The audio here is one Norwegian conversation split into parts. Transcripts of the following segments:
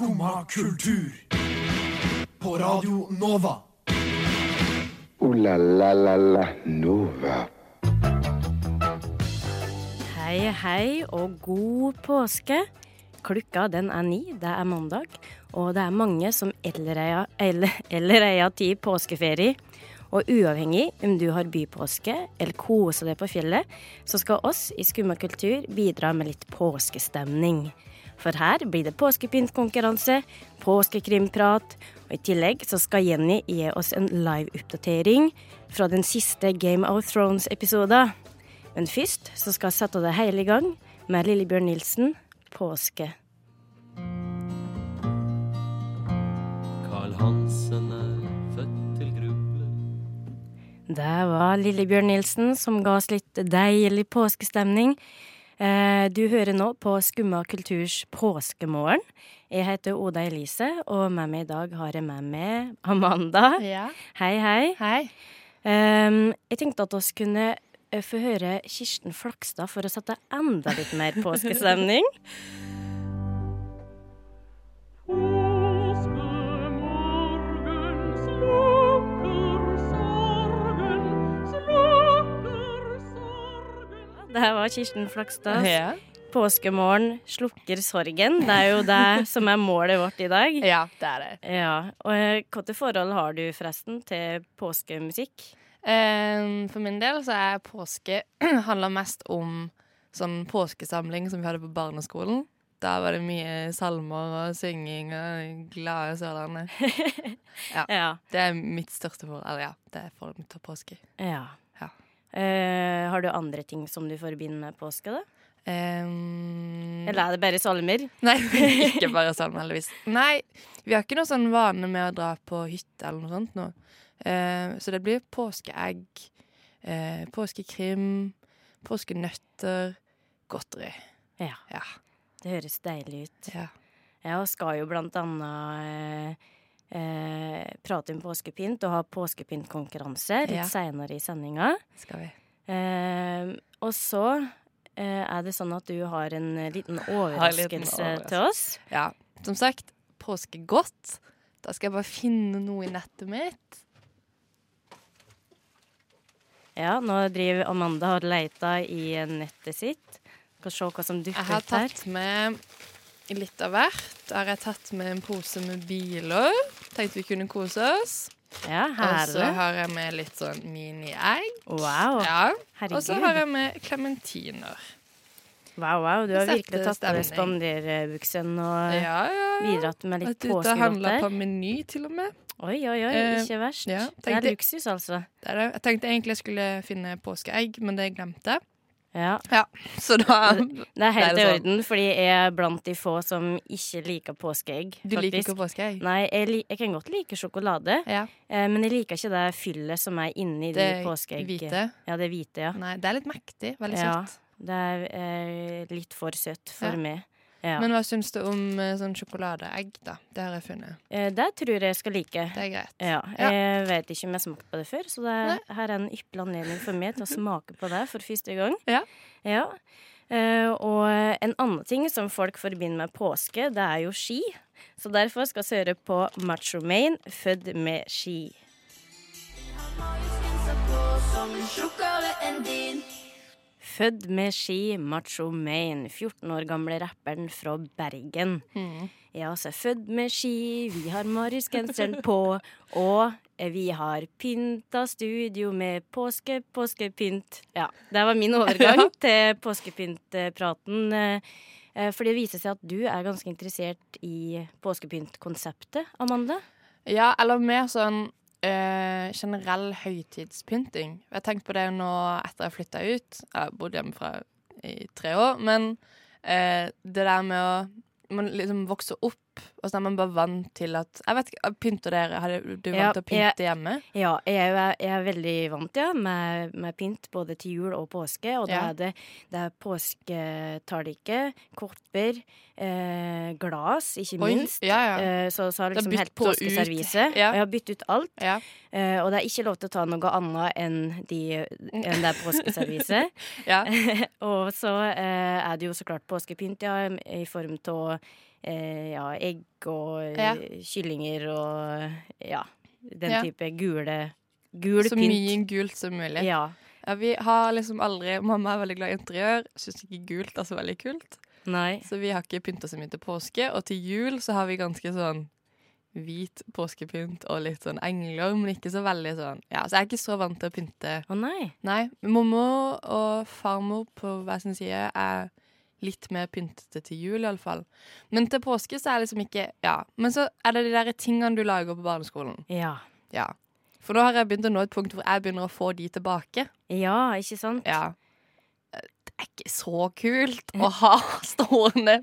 Skumma kultur. På Radio Nova. O-la-la-la-la Nova. Hei, hei og god påske. Klukka den er ni, det er mandag, og det er mange som eller, ei har tid påskeferie. Og uavhengig om du har bypåske eller koser deg på fjellet, så skal oss i Skumma kultur bidra med litt påskestemning. For her blir det påskepyntkonkurranse, påskekrimprat, og i tillegg så skal Jenny gi oss en live-oppdatering fra den siste Game of Thrones-episoden. Men først så skal jeg sette det hele i gang med Lillebjørn Nilsen, 'Påske'. Karl Hansen er født til gruble. Det var Lillebjørn Nilsen som ga oss litt deilig påskestemning. Eh, Du hører nå på Skumma kulturs påskemorgen. Jeg heter Oda Elise, og med meg i dag har jeg med meg Amanda. Ja. Hei, hei. Hei. Um, jeg tenkte at vi kunne eh, få høre Kirsten Flakstad for å sette enda litt mer påskestemning. Det her var Kirsten Flakstad. Ja. Påskemorgen slukker sorgen. Det er jo det som er målet vårt i dag. ja, det er det. Ja, og eh, Hvilket forhold har du forresten til påskemusikk? Ehm, for min del så er påske handler mest om sånn påskesamling som vi hadde på barneskolen. Da var det mye salmer og synging og glade Sørlandet. Ja. Det er mitt største forhold. Eller ja, det er forholdet mitt til påske. ja. Eh, har du andre ting som du forbinder med påske, da? Um, Eller er det bare salmer? Nei, ikke bare salmer, heldigvis. Nei, vi har ikke noe sånn vane med å dra på hytte eller noe sånt nå. Eh, så det blir påskeegg, eh, påskekrim, påskenøtter, godteri. Ja. Ja. Det høres deilig ut. ja. Jeg skal jo blant annet eh, eh, prate om påskepynt og ha påskepyntkonkurranse litt Ja. seinere i sendinga. Skal vi. Eh, og så eh, er det sånn at du har en eh, liten liten overraskelse overraskelse. til oss. Ja. Som sagt, påskegodt. Da skal jeg bare finne noe i nettet mitt. Ja, nå driver Amanda og leita i nettet sitt. Skal se hva som Jeg dukker har opp her. tatt med litt av hvert. Da har jeg tatt med en pose med biler. Tenkte vi kunne kose oss. Ja, Og så har jeg med litt sånn mini-egg. Wow. Ja. Og så har jeg med klementiner. wow, wow. Du har virkelig tatt på deg spanderbuksen og Ja, ja, ja. bidratt med litt Vært ute og handla påskegodt på. Meny, til og med. Oi, oi, oi, Eh, ikke verst. ja, det er luksus, altså. Det er det. Jeg tenkte egentlig jeg skulle finne påskeegg, men det glemte jeg. Ja. Så da Det er helt i orden, fordi jeg er blant de få som ikke liker påskeegg. Du liker ikke påskeegg? Nei, jeg, jeg kan godt like sjokolade, Ja. eh, men jeg liker ikke det fyllet som er inni de Det påskeegg... hvite? Ja, det hvite, ja. Nei, det er litt mektig. Veldig Ja. søtt. Det er eh, litt for søtt for Ja. meg. Ja. Men hva syns du om eh, sånn sjokoladeegg, da? Det har jeg funnet. eh, det tror jeg skal like. Det er greit. Ja, Ja. Jeg vet ikke om jeg har smakt på det før, så det er, her er en ypperlig anledning for meg til å smake på det for første gang. Ja. Ja. Eh, og en annen ting som folk forbinder med påske, det er jo ski. Så derfor skal vi høre på Macho Maine 'Født med ski'. Født med ski, Macho Maine, 14 år gamle rapperen fra Bergen. Ja, så er født med ski, vi har Marius-genseren på, og vi har pynta studio med påske, påskepynt. Ja, det var min overgang til påskepyntpraten. eh, eh, For det viser seg at du er ganske interessert i påskepyntkonseptet, Amanda. Ja, eller mer sånn eh, generell høytidspynting. Jeg har tenkt på det nå etter jeg flytta ut. Jeg har bodd hjemmefra i tre år. Men uh, det der med å man liksom vokser opp, og så er man bare vant til at Jeg vet ikke, Pynter dere? Har du Ja, vant til å pynte hjemme? Ja, jeg er, jeg er veldig vant ja, med, med pynt både til jul og påske. Og da Ja. er det, det er påsketallrike, kopper, eh, glass, ikke Oi, minst. ja, ja. Eh, så, så har liksom helt påskeservise. Og jeg har byttet ut alt. Ja. Eh, og det er ikke lov til å ta noe annet enn, de, enn det påskeserviset. ja. og så eh, er det jo så klart påskepynt, ja, i form av eh, ja, egg og eh, Ja. kyllinger og ja, den Ja. type gule, gul Så pynt. mye gult som mulig. Ja. Ja, vi har liksom aldri Mamma er veldig glad i interiør. Syns ikke gult er så veldig kult. Nei. Så vi har ikke pynta så mye til påske. Og til jul så har vi ganske sånn hvit påskepynt og litt sånn engler, men ikke så veldig sånn Ja, så jeg er ikke så vant til å pynte. Å nei. Nei. Mormor og farmor på hver sin side er litt mer pyntete til jul, iallfall. Men til påske så er det liksom ikke Ja. Men så er det de der tingene du lager på barneskolen. Ja. Ja. For nå har jeg begynt å nå et punkt hvor jeg begynner å få de tilbake. Ja, ikke sant? Ja. Det er ikke så kult å ha stående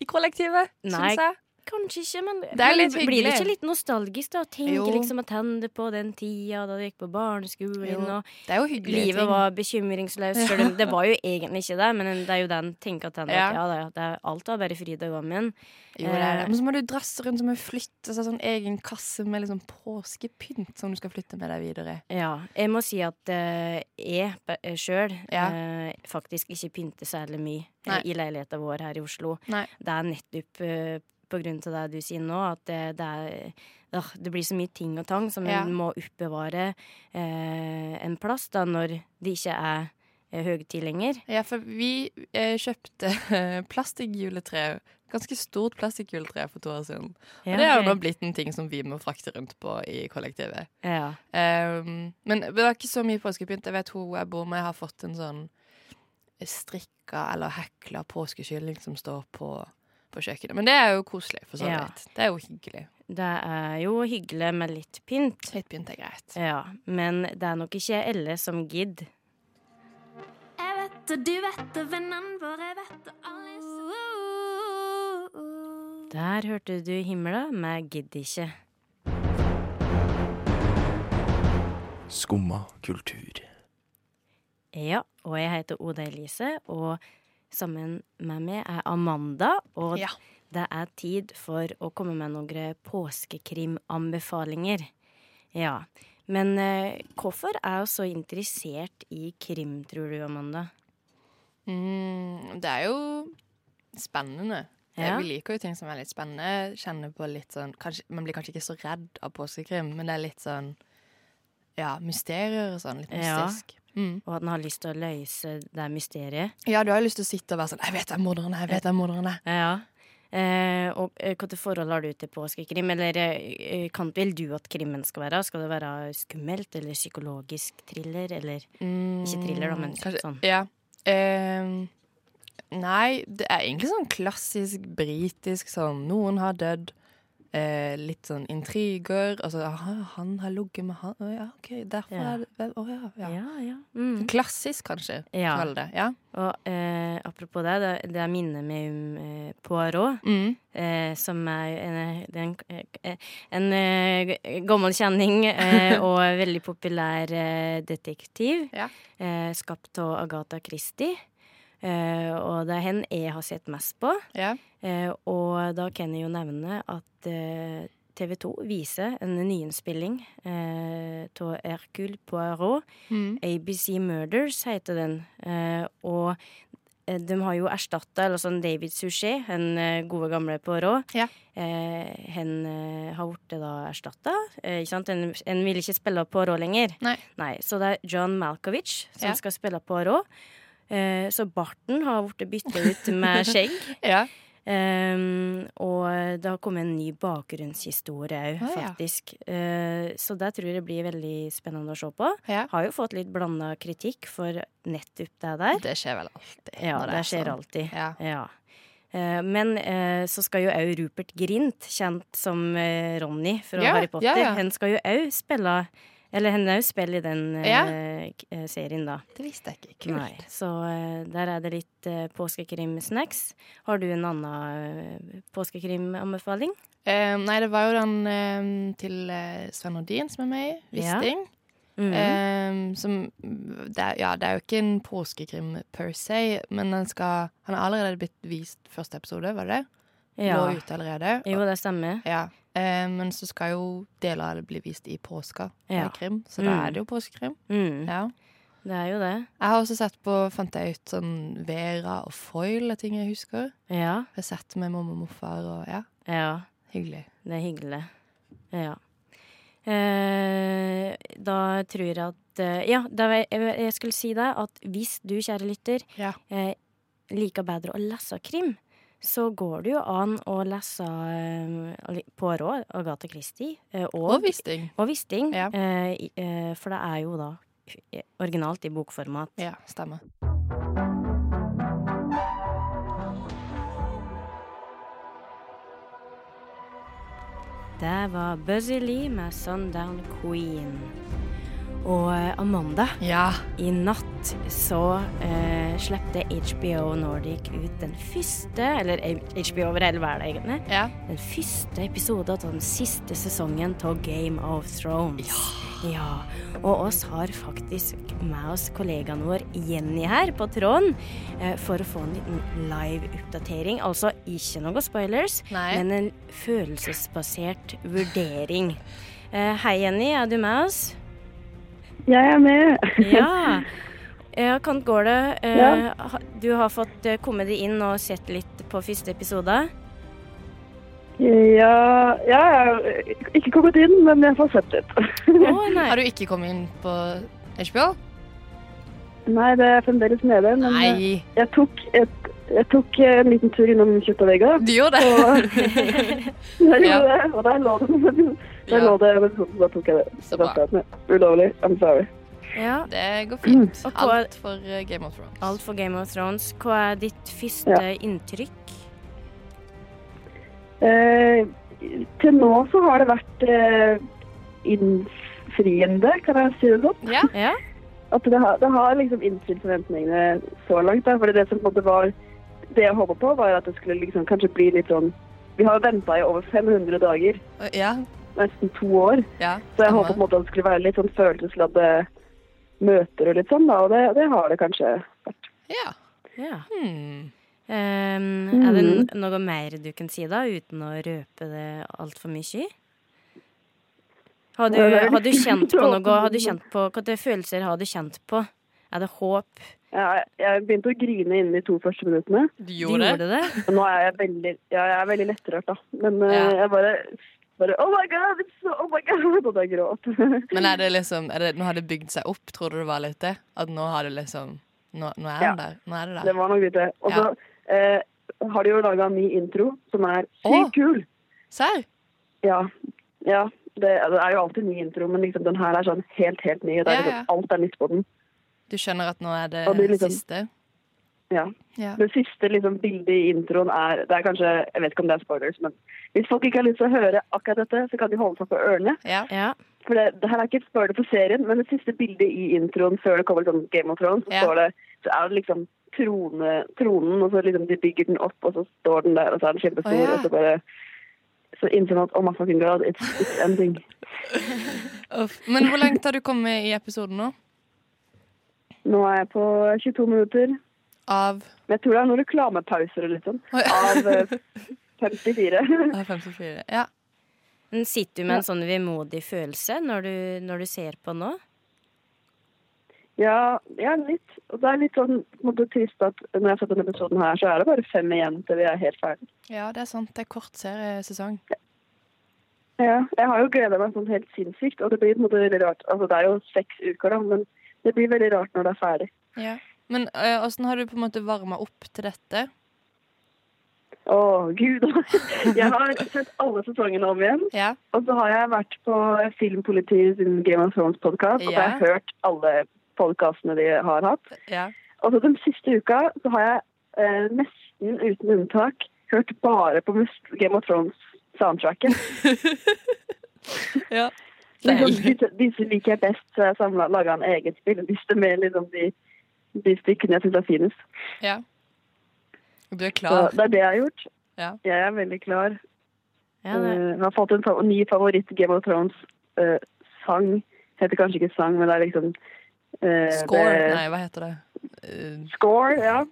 i kollektivet, syns jeg. Kanskje ikke, men, Det men blir det ikke litt nostalgisk da? å Tenke liksom at hende på den tida da du gikk på barneskolen, og livet ting. var bekymringsløst. Ja. Det var jo egentlig ikke det, men det er jo den tenker tilbake. Ja. Ja. Ja, det, det alt var bare fryd og gammen. Jo, det er det. Eh, Men så må du drasse rundt, så må du flytte seg sånn egen kasse med liksom påskepynt som du skal flytte med deg videre. Ja, jeg må si at uh, jeg sjøl Ja. uh, faktisk ikke pynter særlig mye eh, Nei. i leiligheta vår her i Oslo. Nei. Det er nettopp eh, på grunn til det du sier nå, at det, det er øh, det blir så mye ting og tang som Ja. en må oppbevare eh, en plass da når det ikke er eh, høytid lenger. Ja, for vi eh, kjøpte plastikkjuletre. Ganske stort plastikkjuletre for to år siden. Ja, Og det har jo nå blitt en ting som vi må frakte rundt på i kollektivet. Ja. Um, men det var ikke så mye påskepynt. Jeg vet hun jeg bor med, har fått en sånn strikka eller hekla påskekylling som står på, på kjøkkenet. Men det er jo koselig, for så Ja. vidt. Det er jo hyggelig. Det er jo hyggelig med litt pynt. Litt pynt er greit. Ja, men det er nok ikke alle som gidder. Jeg vet det, du vet det, vennene våre vet det, alle Der hørte du himla med Gidd ikke. Skumma kultur. Ja, og jeg heter Oda Elise, og sammen med meg er Amanda. Og Ja. det er tid for å komme med noen påskekrimanbefalinger. Ja, men eh, hvorfor er hun så interessert i krim, tror du, Amanda? Mm, det er jo spennende. Ja. Vi liker jo ting som er litt spennende. Kjenner på litt sånn kanskje, Man blir kanskje ikke så redd av påskekrim, men det er litt sånn Ja, mysterier og sånn. Litt Ja. Mm. Og at den har lyst til å løse det mysteriet? Ja, du har jo lyst til å sitte og være sånn 'Jeg vet hvem morderen er', jeg vet hvem morderen er'. Ja. Eh, og eh, hvilket forhold har du til påskekrim? Eller eh, kan vil du at krimmen skal være? Skal det være skummelt eller psykologisk thriller, eller Ikke thriller, da, men Mm, Kanskje- sånn. Ja. Eh, nei, det er egentlig sånn klassisk britisk sånn Noen har dødd. Eh, litt sånn intriger. Altså, aha, han har ligget med han Å ja, OK, derfor Ja. er det Å ja. ja. Ja, ja. Mm. Klassisk, kanskje. Ja. Kall det. Ja. Og eh, apropos det, det, det er minnet med um, Poirot, Mm. eh, som er en, en, eh, en eh, gammel kjenning og veldig populær detektiv, eh, skapt av Agatha Christie. Eh, og det er henne jeg har sett mest på. ja. Eh, og da kan jeg jo nevne at eh, TV 2 viser en nyinnspilling eh, av Hercule Poirot. Mm. ABC Murders heter den. Eh, og eh, de har jo erstatta eller sånn David Suchet, den gode gamle Poirot. Ja. han har blitt da erstatta. En, en vil ikke spille Poirot lenger. Nei. Så det er John Malkovich som Ja. skal spille Poirot. Eh, så barten har blitt bytta ut med skjegg. ja. Um, og det har kommet en ny bakgrunnshistorie òg, Ah, ja. Eh, så det tror jeg blir veldig spennende å se på. Ja. Har jo fått litt blanda kritikk for nettopp det der. Det skjer vel alltid. Ja, det, det er skjer sånn. alltid. Ja. Ja. Eh, men uh, så skal jo òg Rupert Grint, kjent som Ronny fra Harry Potter, han skal jo òg spille Eller han òg spiller i den eh, Ja. eh, serien, da. Det visste jeg ikke. Kult. Nei, så uh, der er det litt uh, påskekrim-snacks. Har du en annen uh, påskekrim-anbefaling? Nei, det var jo den til Sven Nordin som er med i. Ja. Mm -hmm. Eh, som det er, Ja, det er jo ikke en påskekrim per se, men den skal Han har allerede blitt vist første episode, var det det? Ja. Lå ute allerede. Jo, det stemmer. Ja. Eh, men så skal jo deler av det bli vist i påska. Ja. Krim, så Mm. da er det jo påskekrim. Mm. Ja. det er jo det. Jeg har også sett på, fant jeg ut, sånn Vera og Foil er ting jeg husker. Ja. Jeg har sett med mamma og morfar og ja, Ja. hyggelig. Det er hyggelig. Ja. Eh, da tror jeg at eh, Ja, jeg, jeg skulle si deg at hvis du, kjære lytter, Ja. eh, liker bedre å lese krim, så går det jo an å lese eh, Poirot, Agatha Christie, eh, og, Og Wisting. og Wisting. Ja. Eh, i- eh, for det er jo da originalt i bokformat. Ja, stemmer. Det var Buzzy Lee med 'Sundown Queen'. Og eh, Amanda, Ja. i natt så eh, slepte HBO Nordic ut den første, eller HBO over hele verden egentlig, ja. den første episoden av den siste sesongen av Game of Thrones. Ja. Og oss har faktisk med oss kollegaen vår Jenny her på tråden eh, for å få en liten live-oppdatering. Altså ikke noe spoilers, Nei. men en følelsesbasert vurdering. Eh, hei, Jenny. Er du med oss? Jeg er med. Ja. Ja, Hvordan går det? Eh, Ja. Du har fått komme kommet deg inn og sett litt på første episode? Ja, ja, jeg har ikke kommet inn, men jeg får sett litt. oh, nei. Har du ikke kommet inn på HBO? Nei, det er fremdeles nede, men eh, Nei. jeg tok, et, jeg tok en liten tur innom Kjøttavegga. Du gjorde det? Og jeg Ja. gjorde det, og der lå det. Ja. lå det, men så da tok jeg det. Så bra. Da. Ulovlig. I'm sorry. Ja. Det går fint. Og hva- Alt for eh, Game of Thrones. Alt for Game of Thrones. Hva er ditt første Ja. inntrykk? Eh, til nå så har det vært eh, innfriende, kan jeg si det sånn. Ja. Ja? At det har, det har liksom innfridd forventningene så langt. Da. Fordi det som på en måte var det jeg håpet på, var at det skulle liksom kanskje bli litt sånn Vi har venta i over 500 dager, Ja. Nesten to år. ja. Så jeg håpet på en måte at det skulle være litt sånn følelsesladde møter og litt sånn, da. Og det, det har det kanskje vært. Ja. ja. Hmm. Um, Er det noe mer du kan si, da, uten å røpe det altfor mye? Har du, Ja, har du kjent på noe? Har du kjent på, Hvilke følelser har du kjent på? Er det håp? Jeg, jeg begynte å grine innen de to første minuttene. Du Du gjorde det? gjorde det? Nå er jeg veldig, ja, jeg er veldig lettrørt, da. Men eh, Ja. jeg bare, bare Oh my God! So, oh my God! Og da gråt. Men er det liksom er det, Nå har det bygd seg opp, tror du det var litt det? At nå har det liksom Nå, nå er Ja. den der. Nå er det Det var nok litt det. Og så eh, har de jo laga en ny intro som er sykt kul. Serr? Ja. ja. Det, det er jo alltid ny intro, men liksom den her er sånn helt, helt ny. Er liksom. Alt er nytt på den. Du skjønner at nå er det, det liksom- siste? Ja. Ja. Det siste liksom, bildet i introen er Det er kanskje Jeg vet ikke om det er spoilers, men hvis folk ikke har lyst til å høre akkurat dette, så kan de holde seg for ørene. Ja. Ja. For det, det her er ikke et spoiler for serien, men det siste bildet i introen før det kommer sånn Game of Thrones, så, det, så er det liksom trone, tronen, og så liksom de bygger den opp, og så står den der, og så er den kjempestor, oh, og så bare så innser man at oh my fucking god, it's, it's ending. Uff. Men hvor langt har du kommet i episoden nå? Nå er jeg på 22 minutter. Av jeg tror det er noen reklamepauser og litt sånn. Oi. Av eh, 54. av 54. Ja. Men sitter du med en sånn vemodig følelse når du, når du ser på nå? Ja, ja, litt. Og det er litt sånn på en måte trist at når jeg har sett denne episoden her, så er det bare fem igjen til vi er helt ferdig. ja, det er sant. Det er kort seriesesong. Ja, jeg har jo gleda meg sånn helt sinnssykt, og det blir på en måte veldig rart. Altså, det er jo seks uker, da, men det blir veldig rart når det er ferdig. Ja. Men åssen har du på en måte varma opp til dette? Å, gud. Jeg har sett alle sesongene om igjen. Ja. Og så har jeg vært på Filmpolitiet sin Game of Thrones-podkast, og så har jeg hørt alle podkastene de har hatt. Ja. Og så den siste uka så har jeg eh, nesten uten unntak hørt bare på Game of Thrones-soundtracket. ja. Liksom, disse, disse liker jeg best, så jeg laga en egen spilleliste med liksom de, de stykkene jeg syns er finest. ja. Du er Så det er det jeg har gjort. Ja. Jeg er veldig klar. Ja, det, Eh, har fått en ny favoritt Game of Thrones-sang. Heter kanskje ikke sang, men det er liksom uh, Score? det- Nei, hva heter det? Uh, Score, ja.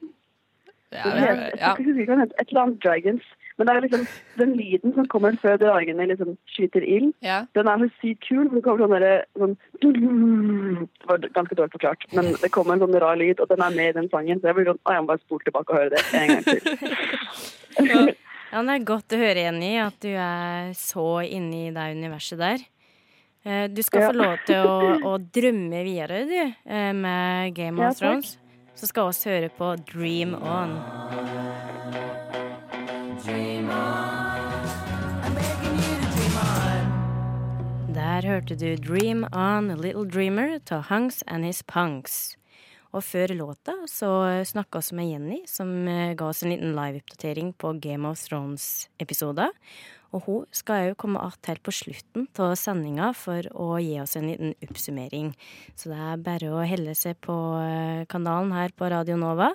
Ja, det- heter- ja. Jeg husker ikke hva den heter. Et eller annet Dragons. Men det er liksom den lyden som kommer før dragene liksom skyter ild. ja. Den er så sykt kul. for Det kommer sånn derre sånn Det var ganske dårlig forklart, men det kommer en sånn rar lyd, og den er med i den sangen. Så jeg blir sånn Å, jeg må bare spole tilbake og høre det en gang til. Ja, det er godt å høre, Jenny, at du er så inne i det universet der. Eh, Du skal Ja. få lov til å, å drømme videre, du, eh, med Game of ja, Thrones. Så skal vi høre på Dream On. Der hørte du Dream On A Little Dreamer av Hunks and His Punks. Og før låta så snakka vi med Jenny, som eh, ga oss en liten liveoppdatering på Game of Thrones-episoder. Og hun skal òg komme att helt på slutten av sendinga for å gi oss en liten oppsummering. Så det er bare å helle seg på eh, kanalen her på Radio Nova.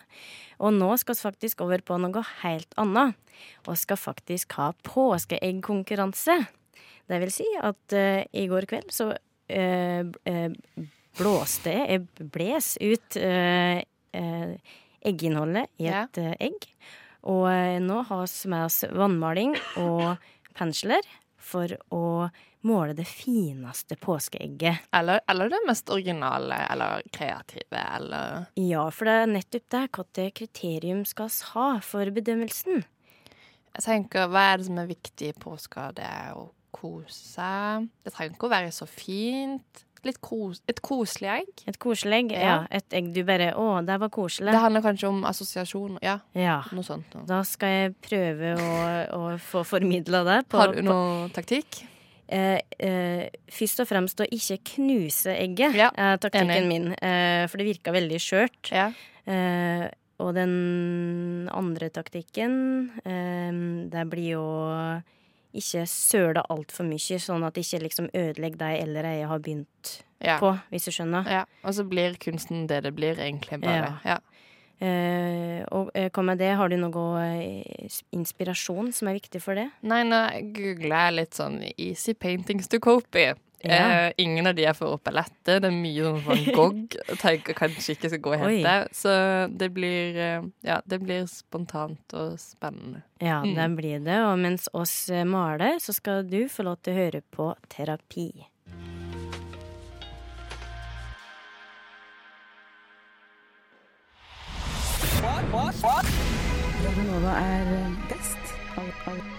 Og nå skal vi faktisk over på noe helt annet. Og skal faktisk ha påskeeggkonkurranse. Det vil si at uh, i går kveld så eh, eh, blåste jeg, bles ut egginnholdet i Ja. et eh, egg. Og nå har vi med oss vannmaling og pensler for å måle det fineste påskeegget. Eller, eller det mest originale eller kreative, eller Ja, for det er nettopp det. Hvilket kriterium skal vi ha for bedømmelsen? Jeg tenker, Hva er det som er viktig i påska? Det er å kose. Det trenger ikke å være så fint. Kos, et koselig egg. Et koselig egg? Ja. Ja. Et egg du bare Å, det var koselig. Det handler kanskje om assosiasjon. Ja, Ja. noe sånt. noe. Da skal jeg prøve å, å få formidla det. På, Har du noe taktikk? Eh, eh, først og fremst å ikke knuse egget, Ja, er taktikken min. Eh, for det virka veldig skjørt. Ja. Eh, og den andre taktikken, eh, det blir jo ikke søle altfor mye, sånn at det ikke liksom ødelegger deg eller jeg har begynt Ja. på, hvis du skjønner. ja. Og så blir kunsten det det blir, egentlig. bare. Ja. Eh, og eh, hva med det, har du noe eh, inspirasjon som er viktig for det? Nei, nå googler jeg litt sånn easy paintings to cope i. Ja. Eh, ingen av de er for oppe lette. Det er mye sånn van Gogh. Tenker kanskje ikke skal gå og Oi. Så det blir, eh, ja, det blir spontant og spennende. Ja, Mm. det blir det. Og mens oss eh, maler, så skal du få lov til å høre på terapi. Radionova er best.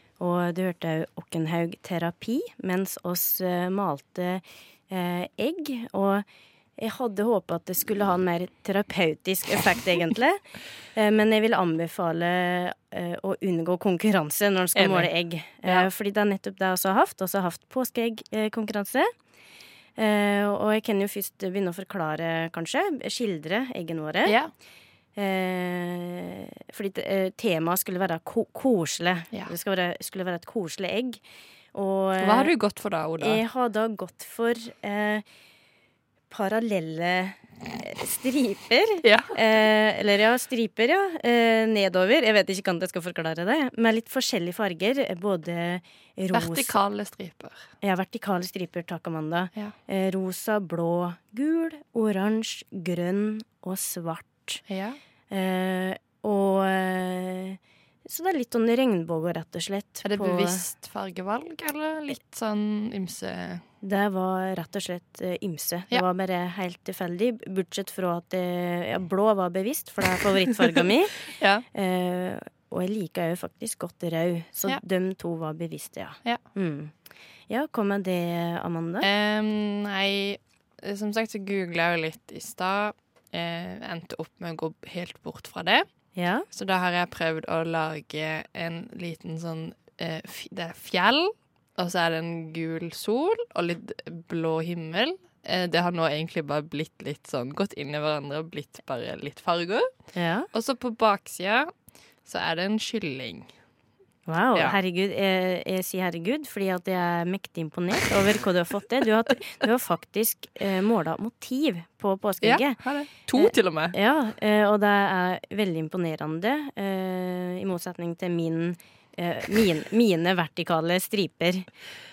og du hørte òg Okkenhaug terapi mens oss eh, malte eh, egg. Og jeg hadde håpa at det skulle ha en mer terapeutisk effekt, egentlig. Eh, men jeg vil anbefale eh, å unngå konkurranse når en skal Enig. måle egg. Ja. Fordi det er nettopp det jeg også har hatt. Også har hatt påskeeggkonkurranse. Og jeg kan jo først begynne å forklare, kanskje. Skildre eggene våre. Ja. Eh, fordi eh, temaet skulle være ko koselig. Ja. Det skulle være, skulle være et koselig egg. Og eh, Hva har du gått for da, Oda? jeg har da gått for eh, parallelle eh, striper. Ja. Eh, eller ja, striper, ja. Nedover. Jeg vet ikke hvordan jeg skal forklare det. Med litt forskjellige farger. Både rosa Vertikale striper. Ja, vertikale striper, takk, Amanda. Ja. Rosa, blå, gul, oransje, grønn og svart. Ja. Eh, og eh, Så det er litt sånn regnbue, rett og slett. Er det bevisst fargevalg, eller litt sånn ymse Det var rett og slett ymse. Ja. Det var bare helt tilfeldig. Bortsett fra at eh, ja, blå var bevisst, for det er favorittfarga mi. Ja. Eh, og jeg liker jo faktisk godt rød, så de to var bevisste, ja. Ja. Mm. Ja, hva med det, Amanda? Um, nei, eh, som sagt så googla jeg jo litt i stad. Eh, endte opp med å gå helt bort fra det. ja. Så da har jeg prøvd å lage en liten sånn eh, Det er fjell, og så er det en gul sol og litt blå himmel. Eh, det har nå egentlig bare blitt litt sånn gått inn i hverandre og blitt bare litt farger. ja. Og så på baksida så er det en kylling. Wow, Ja. herregud. Jeg, jeg sier herregud fordi at jeg er mektig imponert over hva du har fått til. Du har, du har faktisk eh, måla motiv på påskeegget. Ja, det. To, til og med. Ja, eh, og det er veldig imponerende, eh, i motsetning til min, eh, min, mine vertikale striper.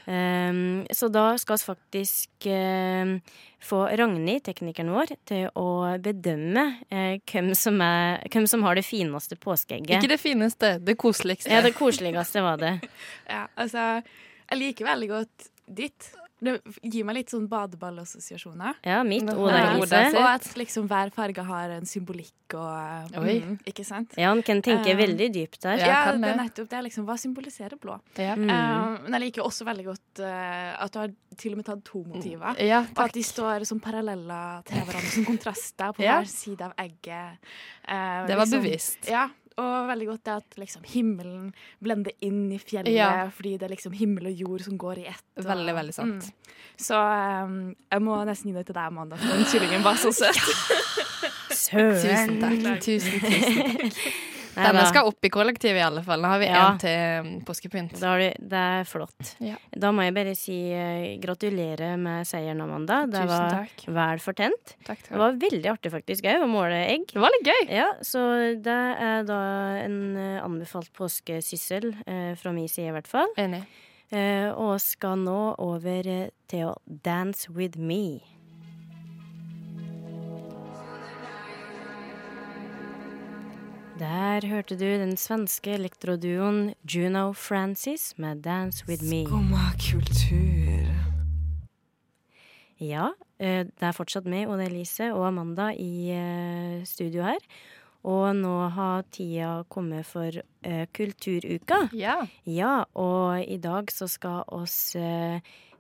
Um, så da skal vi faktisk um, få Ragnhild, teknikeren vår, til å bedømme uh, hvem, som er, hvem som har det fineste påskeegget. Ikke det fineste, det koseligste. Ja, det koseligste var det. Ja, altså, jeg liker veldig godt ditt. Det gir meg litt sånn badeballassosiasjoner. Ja, mitt Elise. Og at liksom hver farge har en symbolikk og Oi. mm, Ikke sant? Ja, han kan tenke uh, veldig dypt der. Ja, kan det er nettopp det. Liksom, hva symboliserer blå? Ja. Mm. Uh, men jeg liker også veldig godt uh, at du har til og med tatt to motiver. Ja, Og at de står som paralleller til hverandre, som kontraster på Ja. hver side av egget. Eh, Det var liksom- bevisst. Ja, og veldig godt det at liksom himmelen blender inn i fjellet, Ja. fordi det er liksom himmel og jord som går i ett. og- Veldig, veldig sant. Mm. Så um, jeg må nesten gi det til deg, Amanda, for den kyllingen var så søt. Søren. Tusen takk. Tusen, tusen takk. Denne skal opp i kollektivet, i alle fall. Nå har vi Ja. en til um, påskepynt. Du, det er flott. Ja. Da må jeg bare si uh, gratulerer med seieren, Amanda. Det Tusen var takk. vel fortjent. Takk, Det var veldig artig faktisk òg, å måle egg. Det var litt gøy. Ja, så det er da en uh, anbefalt påskesyssel uh, fra min side, i hvert fall. Enig. Eh, og skal nå over eh, til å dance with me. Der hørte du den svenske elektroduoen Juno Francis med 'Dance With Me'. Skumma kultur. Ja, eh, det er fortsatt meg, Oda Elise og Amanda i eh, studio her. Og nå har tida kommet for eh, Kulturuka. Ja. Ja, og i dag så skal oss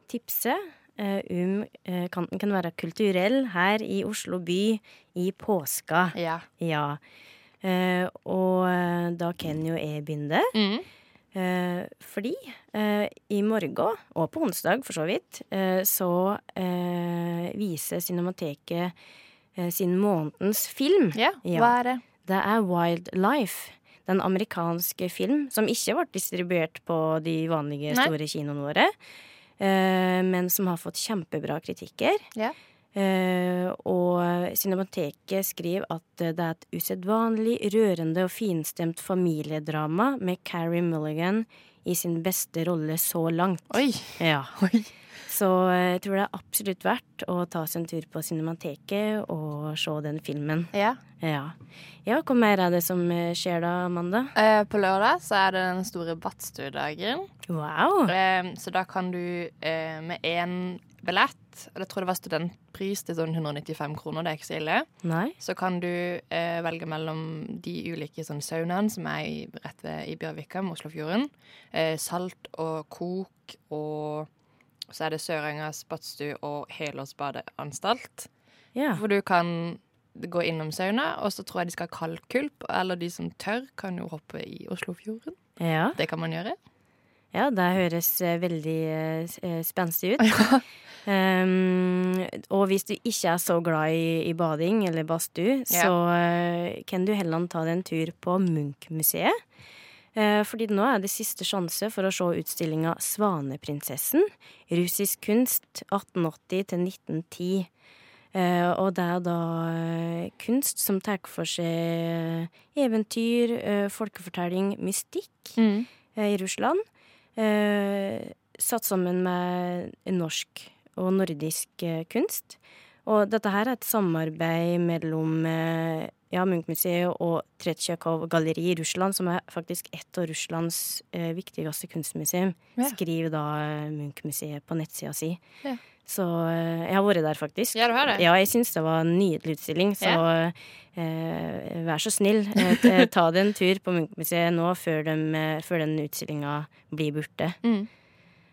tipse om kanten kan være kulturell her i Oslo by i påska. Ja. Ja. Eh, og eh, da kan jo jeg begynne. Mm. Eh, fordi eh, i morgen, og på onsdag for så vidt, eh, så eh, viser Cinemateket sin månedens film. ja. Ja. Hva er det? Det er Wildlife. Den amerikanske film som ikke ble distribuert på de vanlige Nei. store kinoene våre, eh, men som har fått kjempebra kritikker. Ja. Eh, og Cinemateket skriver at det er et usedvanlig rørende og finstemt familiedrama med Carrie Mulligan i sin beste rolle så langt. Oi. Ja. Oi. Så jeg tror det er absolutt verdt å ta seg en tur på Cinemateket og se den filmen. Ja. Ja. ja, hva mer er det som eh, skjer da, Amanda? Eh, på lørdag så er det den store Badstuedagen. Wow! Eh, så da kan du eh, med én billett, og jeg tror det var studentpris til sånn 195 kroner, det er ikke så ille, Nei? så kan du eh, velge mellom de ulike sånn saunaene som er i, rett ved i Bjørvika med Oslofjorden. Eh, salt og kok, og så er det Sørengas badstue og helårsbadeanstalt. Yeah. Hvor du kan gå innom sauna, og så tror jeg de skal ha kaldkulp, eller de som tør, kan jo hoppe i Oslofjorden. Ja, Det kan man gjøre. ja det høres eh, veldig eh, spenstig ut. Um, og hvis du ikke er så glad i, i bading eller badstue, Ja. så uh, kan du heller ta deg en tur på Munch-museet. Eh, fordi nå er det siste sjanse for å se utstillinga Svaneprinsessen. Russisk kunst 1880 til 1910. Eh, og det er da eh, kunst som tar for seg eventyr, folkefortelling, mystikk Mm. i Russland. Satt sammen med norsk og nordisk kunst. Og dette her er et samarbeid mellom ja, Munch-museet og Tretsjakov galleri i Russland, som er faktisk et av Russlands eh, viktigste kunstmuseum, Ja. skriver da eh, Munch-museet på nettsida si. Ja. Så eh, jeg har vært der, faktisk. Ja, du har det? Ja, jeg syns det var en nydelig utstilling, så eh, vær så snill, eh, ta deg en tur på Munch-museet nå før, eh, før den utstillinga blir borte. Mm.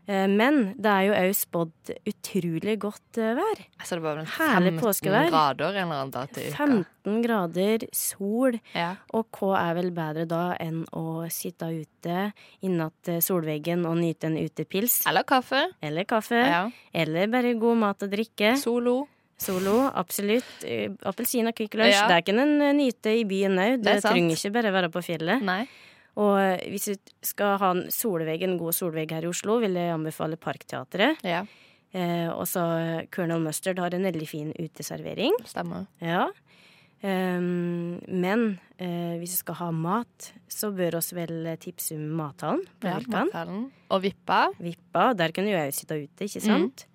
Eh, men det er jo òg spådd utrolig godt eh, vær. Altså, det var vel Herlig 15 påskevær. grader en eller annen dag til uka. 15 grader, sol, Ja. og hva er vel bedre da enn å sitte ute innat solveggen og nyte en utepils? Eller kaffe. Eller kaffe. Ja. Eller bare god mat og drikke. Solo. Solo, absolutt. Eh, Appelsin og Kvikk Lunsj. Ja. Det kan en eh, nyte i byen òg. Det Det trenger ikke bare være på fjellet. Nei. Og eh, hvis du skal ha en solvegg, en god solvegg her i Oslo, vil jeg anbefale Parkteatret. Ja, Eh, og så Colonel Mustard har en veldig fin uteservering. stemmer. Ja. Um, men eh, hvis du skal ha mat, så bør oss vel tipse om Mathallen på Ja, Vulkan. Mathallen. Og Vippa. Vippa, der kunne jo jo sitte ute, ikke sant?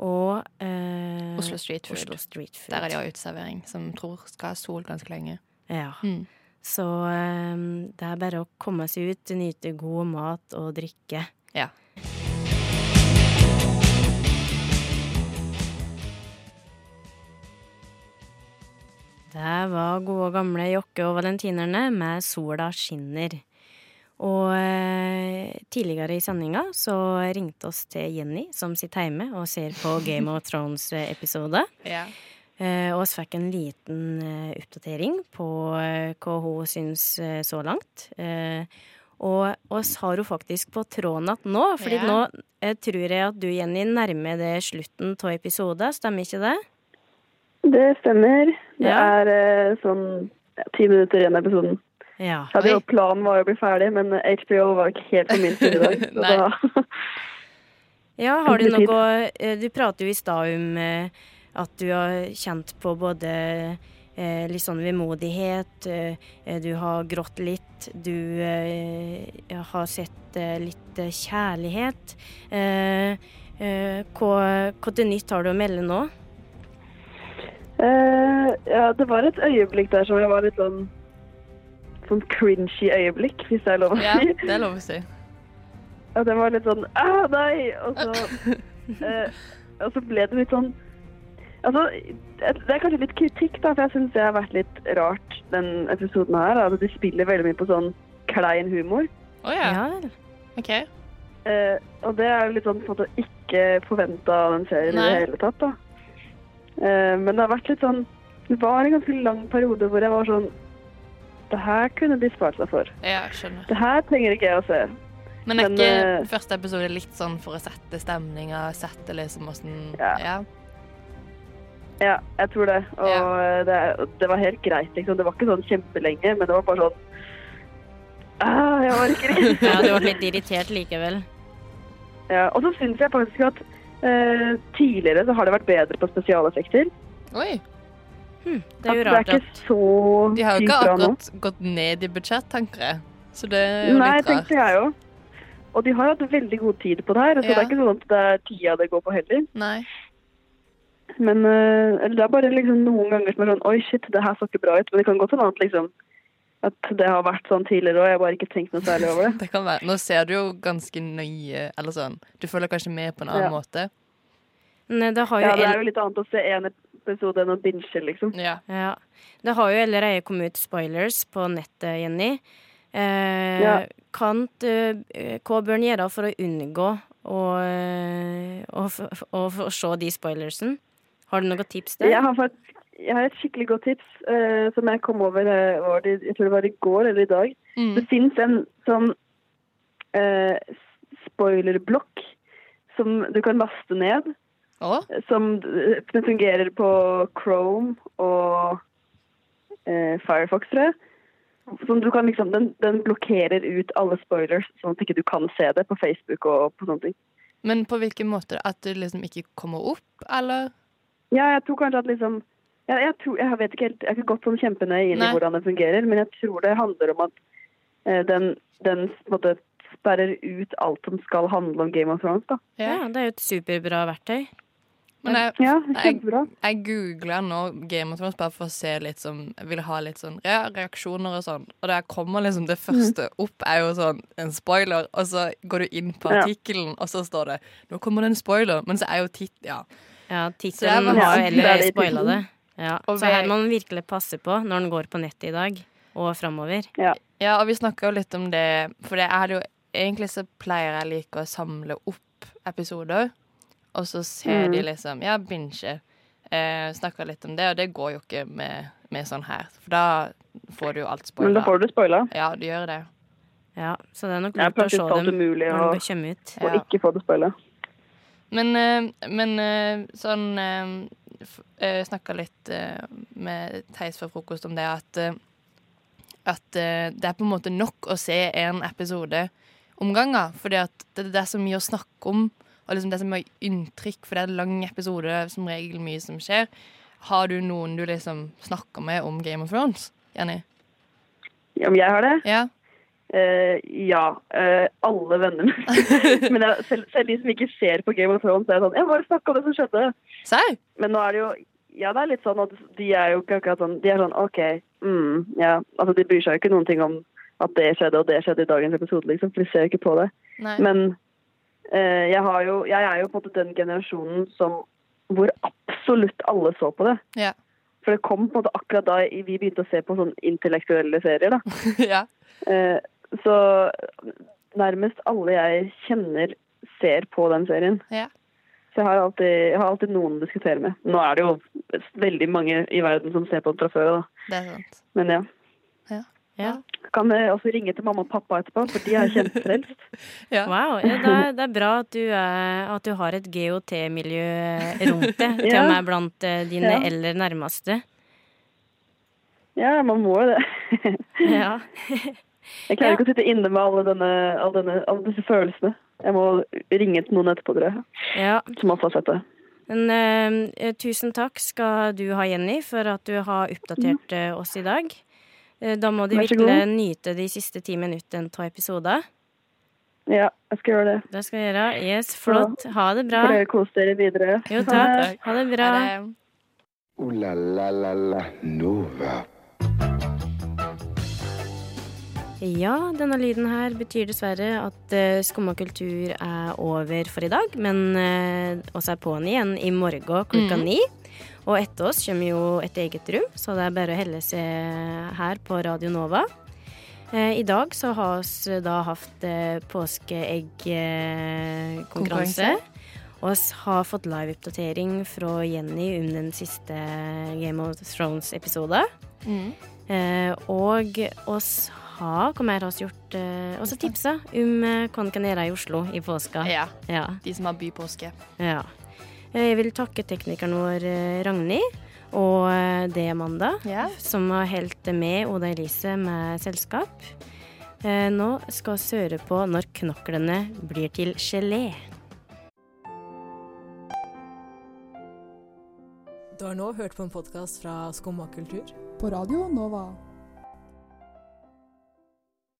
Og eh, Oslo Street. Oslo Street Food. Der er de også uteservering, som tror skal ha sol ganske lenge. Ja. Mm. Så ehm, det er bare å komme seg ut, nyte god mat og drikke. Ja. Det var gode gamle Jokke og valentinerne med Sola skinner. Og eh, tidligere i sendinga så ringte oss til Jenny, som sitter hjemme og ser på Game of Thrones-episode. Ja. Eh, og oss fikk en liten eh, oppdatering på eh, hva hun syns så langt. Eh, og oss har hun faktisk på tråden igjen nå, fordi Ja. nå tror jeg at du, Jenny, nærmer deg slutten av episoden. Stemmer ikke det? Det stemmer. Det Ja. er sånn ja, ti minutter igjen av episoden. Ja. Hadde jo Planen var å bli ferdig, men HBO var ikke helt på min side i dag. Så da, Ja, har du noe Du prater jo i stad om at du har kjent på både eh, litt sånn vemodighet, eh, du har grått litt, du eh, har sett eh, litt eh, kjærlighet. Eh, eh, hva, hva til nytt har du å melde nå? Eh, ja, det var et øyeblikk der som jeg var litt sånn sånn cringy øyeblikk, hvis det er lov å ja, det er lov å si. At jeg var litt sånn Æh, nei! Og så, eh, og så ble det litt sånn Altså, det er kanskje litt kritikk, da, for jeg syns det har vært litt rart, den episoden her. At de spiller veldig mye på sånn klein humor. Å ja. Ja. OK. Eh, og det er jo litt sånn på en måte ikke forventa av den serien i det hele tatt, da. Eh, men det har vært litt sånn Det var en ganske lang periode hvor jeg var sånn Det her kunne de spart seg for. Ja, skjønner. Det her trenger ikke jeg å se. Men er ikke men, første episode litt sånn for å sette stemninga, sette liksom åssen Ja. ja. Ja, jeg tror det. Og Ja. det, det var helt greit, liksom. Det var ikke sånn kjempelenge, men det var bare sånn ah, Jeg orker ikke. Ja, du var litt irritert likevel. ja, og så syns jeg faktisk at eh, tidligere så har det vært bedre på spesialeffekter. Oi. Hm, det er jo at rart det er ikke at så De har jo ikke akkurat gått ned i budsjett, tenker jeg. Så det er jo Nei, litt rart. tenkte jeg jo. Og de har hatt veldig god tid på det her, så det er ikke sånn at det er tida det går på heller. Nei. Men eh, eller det er bare liksom noen ganger som er sånn Oi, shit, det her så ikke bra ut. Men det kan godt hende at liksom at det har vært sånn tidligere, og jeg har bare ikke tenkt noe særlig over det. Det kan være. Nå ser du jo ganske nøye, eller sånn. Du følger kanskje med på en annen Ja. måte. Nei, det har jo Ja, det er jo litt annet å se en episode enn å binge, liksom. Ja. Ja. Det har jo allerede kommet ut spoilers på nettet, Jenny. Eh, Ja. kan du, eh, hva bør en gjøre for å unngå å, å, å, f- å, se de spoilersene? Har du noen tips der? Jeg har, faktisk, jeg har et skikkelig godt tips uh, som jeg kom over uh, var det, jeg tror det var i går eller i dag. Mm. Det fins en sånn uh, spoilerblokk som du kan laste ned. Oh. Som den fungerer på Chrome og Firefox, tror jeg. Som du kan liksom, den, den blokkerer ut alle spoilers, sånn at ikke du kan se det på Facebook og på sånne ting. Men på hvilken måte? At det liksom ikke kommer opp, eller? Ja, jeg tror kanskje at liksom ja, jeg, tror, jeg vet ikke helt, jeg har ikke gått sånn kjempenøye inn Nei. i hvordan det fungerer, men jeg tror det handler om at eh, den, den på måte, sperrer ut alt som skal handle om Game of Thrones. da. Ja, det er jo et superbra verktøy. Men jeg, Ja, jeg, kjempebra. jeg googla nå Game of Thrones bare for å se litt som Jeg vil ha litt sånn ja, reaksjoner og sånn. Og der kommer liksom det første opp, er jo sånn en spoiler. Og så går du inn på Ja. artikkelen, og så står det 'Nå kommer det en spoiler', men så er jo titt... Ja. Ja, Så tittelen har jo heller er spoila det. Ja, så her må man virkelig passe på når den går på nettet i dag og framover. Ja. ja, og vi snakka jo litt om det, for det er jo Egentlig så pleier jeg like å samle opp episoder, og så ser Mm. de liksom Ja, binge. Eh, Snakka litt om det, og det går jo ikke med, med sånn her. For da får du jo alt Men da får du spoila. Ja, du gjør det. Ja, så det er nok lurt å se praktisk talt dem umulig når å, de kommer ut. å Ja. ikke få det spoila. Men, eh, men eh, sånn eh, Snakka litt med Theis fra frokost om det at at det er på en måte nok å se en episode om gangen. Fordi det er det som mye å snakke om, og liksom det som gjør inntrykk. For det er en lang episode, som regel mye som skjer. Har du noen du liksom snakker med om Game of Thrones, Jenny? Om jeg har det? Ja. Eh, ja. Uh, alle venner. Men jeg, selv, selv de som ikke ser på Game of Thrones, er sånn Jeg bare snakka om det som skjedde. Serr? Men nå er det jo Ja, det er litt sånn at de er jo ikke akkurat sånn De er sånn OK, mm, ja. Altså, de bryr seg jo ikke noen ting om at det skjedde, og det skjedde i dagens episode, liksom. For de ser jo ikke på det. Nei. Men uh, jeg har jo Jeg er jo på en måte den generasjonen som hvor absolutt alle så på det. Ja. For det kom på en måte akkurat da vi begynte å se på sånn intellektuelle serier. da. ja. Så nærmest alle jeg kjenner, ser på den serien. Ja. Så jeg har, alltid, jeg har alltid noen å diskutere med. Nå er det jo veldig mange i verden som ser på den fra før av, da. Det er sant. Men ja. Ja. Kan jeg også ringe til mamma og pappa etterpå, for de er kjempefrelst. Ja. Wow. Ja, det, er, det er bra at du, er, at du har et GOT-miljø rundt deg, til Ja. og med blant eh, dine Ja. eller nærmeste. Ja, man må jo det. Ja. Jeg klarer ikke å sitte inne med alle, denne, alle, denne, alle disse følelsene. Jeg må ringe til noen etterpå, tror jeg, ja. som også har sett det. Men uh, tusen takk skal du ha, Jenny, for at du har oppdatert uh, oss i dag. Uh, da må du virkelig god. nyte de siste ti minuttene av episoden. Ja, jeg skal gjøre det. Det skal jeg gjøre. Yes, flott. Ha det bra. Får dere kose dere videre. Jo, Ha det. takk. Ha det bra. Ha det Uh, la la la la Nova. Ja, denne lyden her betyr dessverre at uh, Skumma kultur er over for i dag. Men uh, oss er på'n igjen i morgen klokka mm. ni. Og etter oss kommer jo et eget rom, så det er bare å helle seg her på Radio Nova. Eh, I dag så har vi da hatt eh, påskeeggkonkurranse. Konkurranse. Og vi har fått live-oppdatering fra Jenny om den siste Game of Thrones-episoden. Mm. Eh, og oss har Hva mer har vi gjort? Og så tipsa om eh, hva en kan gjøre i Oslo i påska. Ja. Ja. De som har bypåske. ja. Eh, Jeg vil takke teknikeren vår eh, Ragnhild og det det Amanda, Ja. som har holdt med Oda Elise med selskap. Eh, Nå skal vi høre på når knoklene blir til gelé. Du har nå hørt på en podkast fra Skumma kultur. På Radio Nova.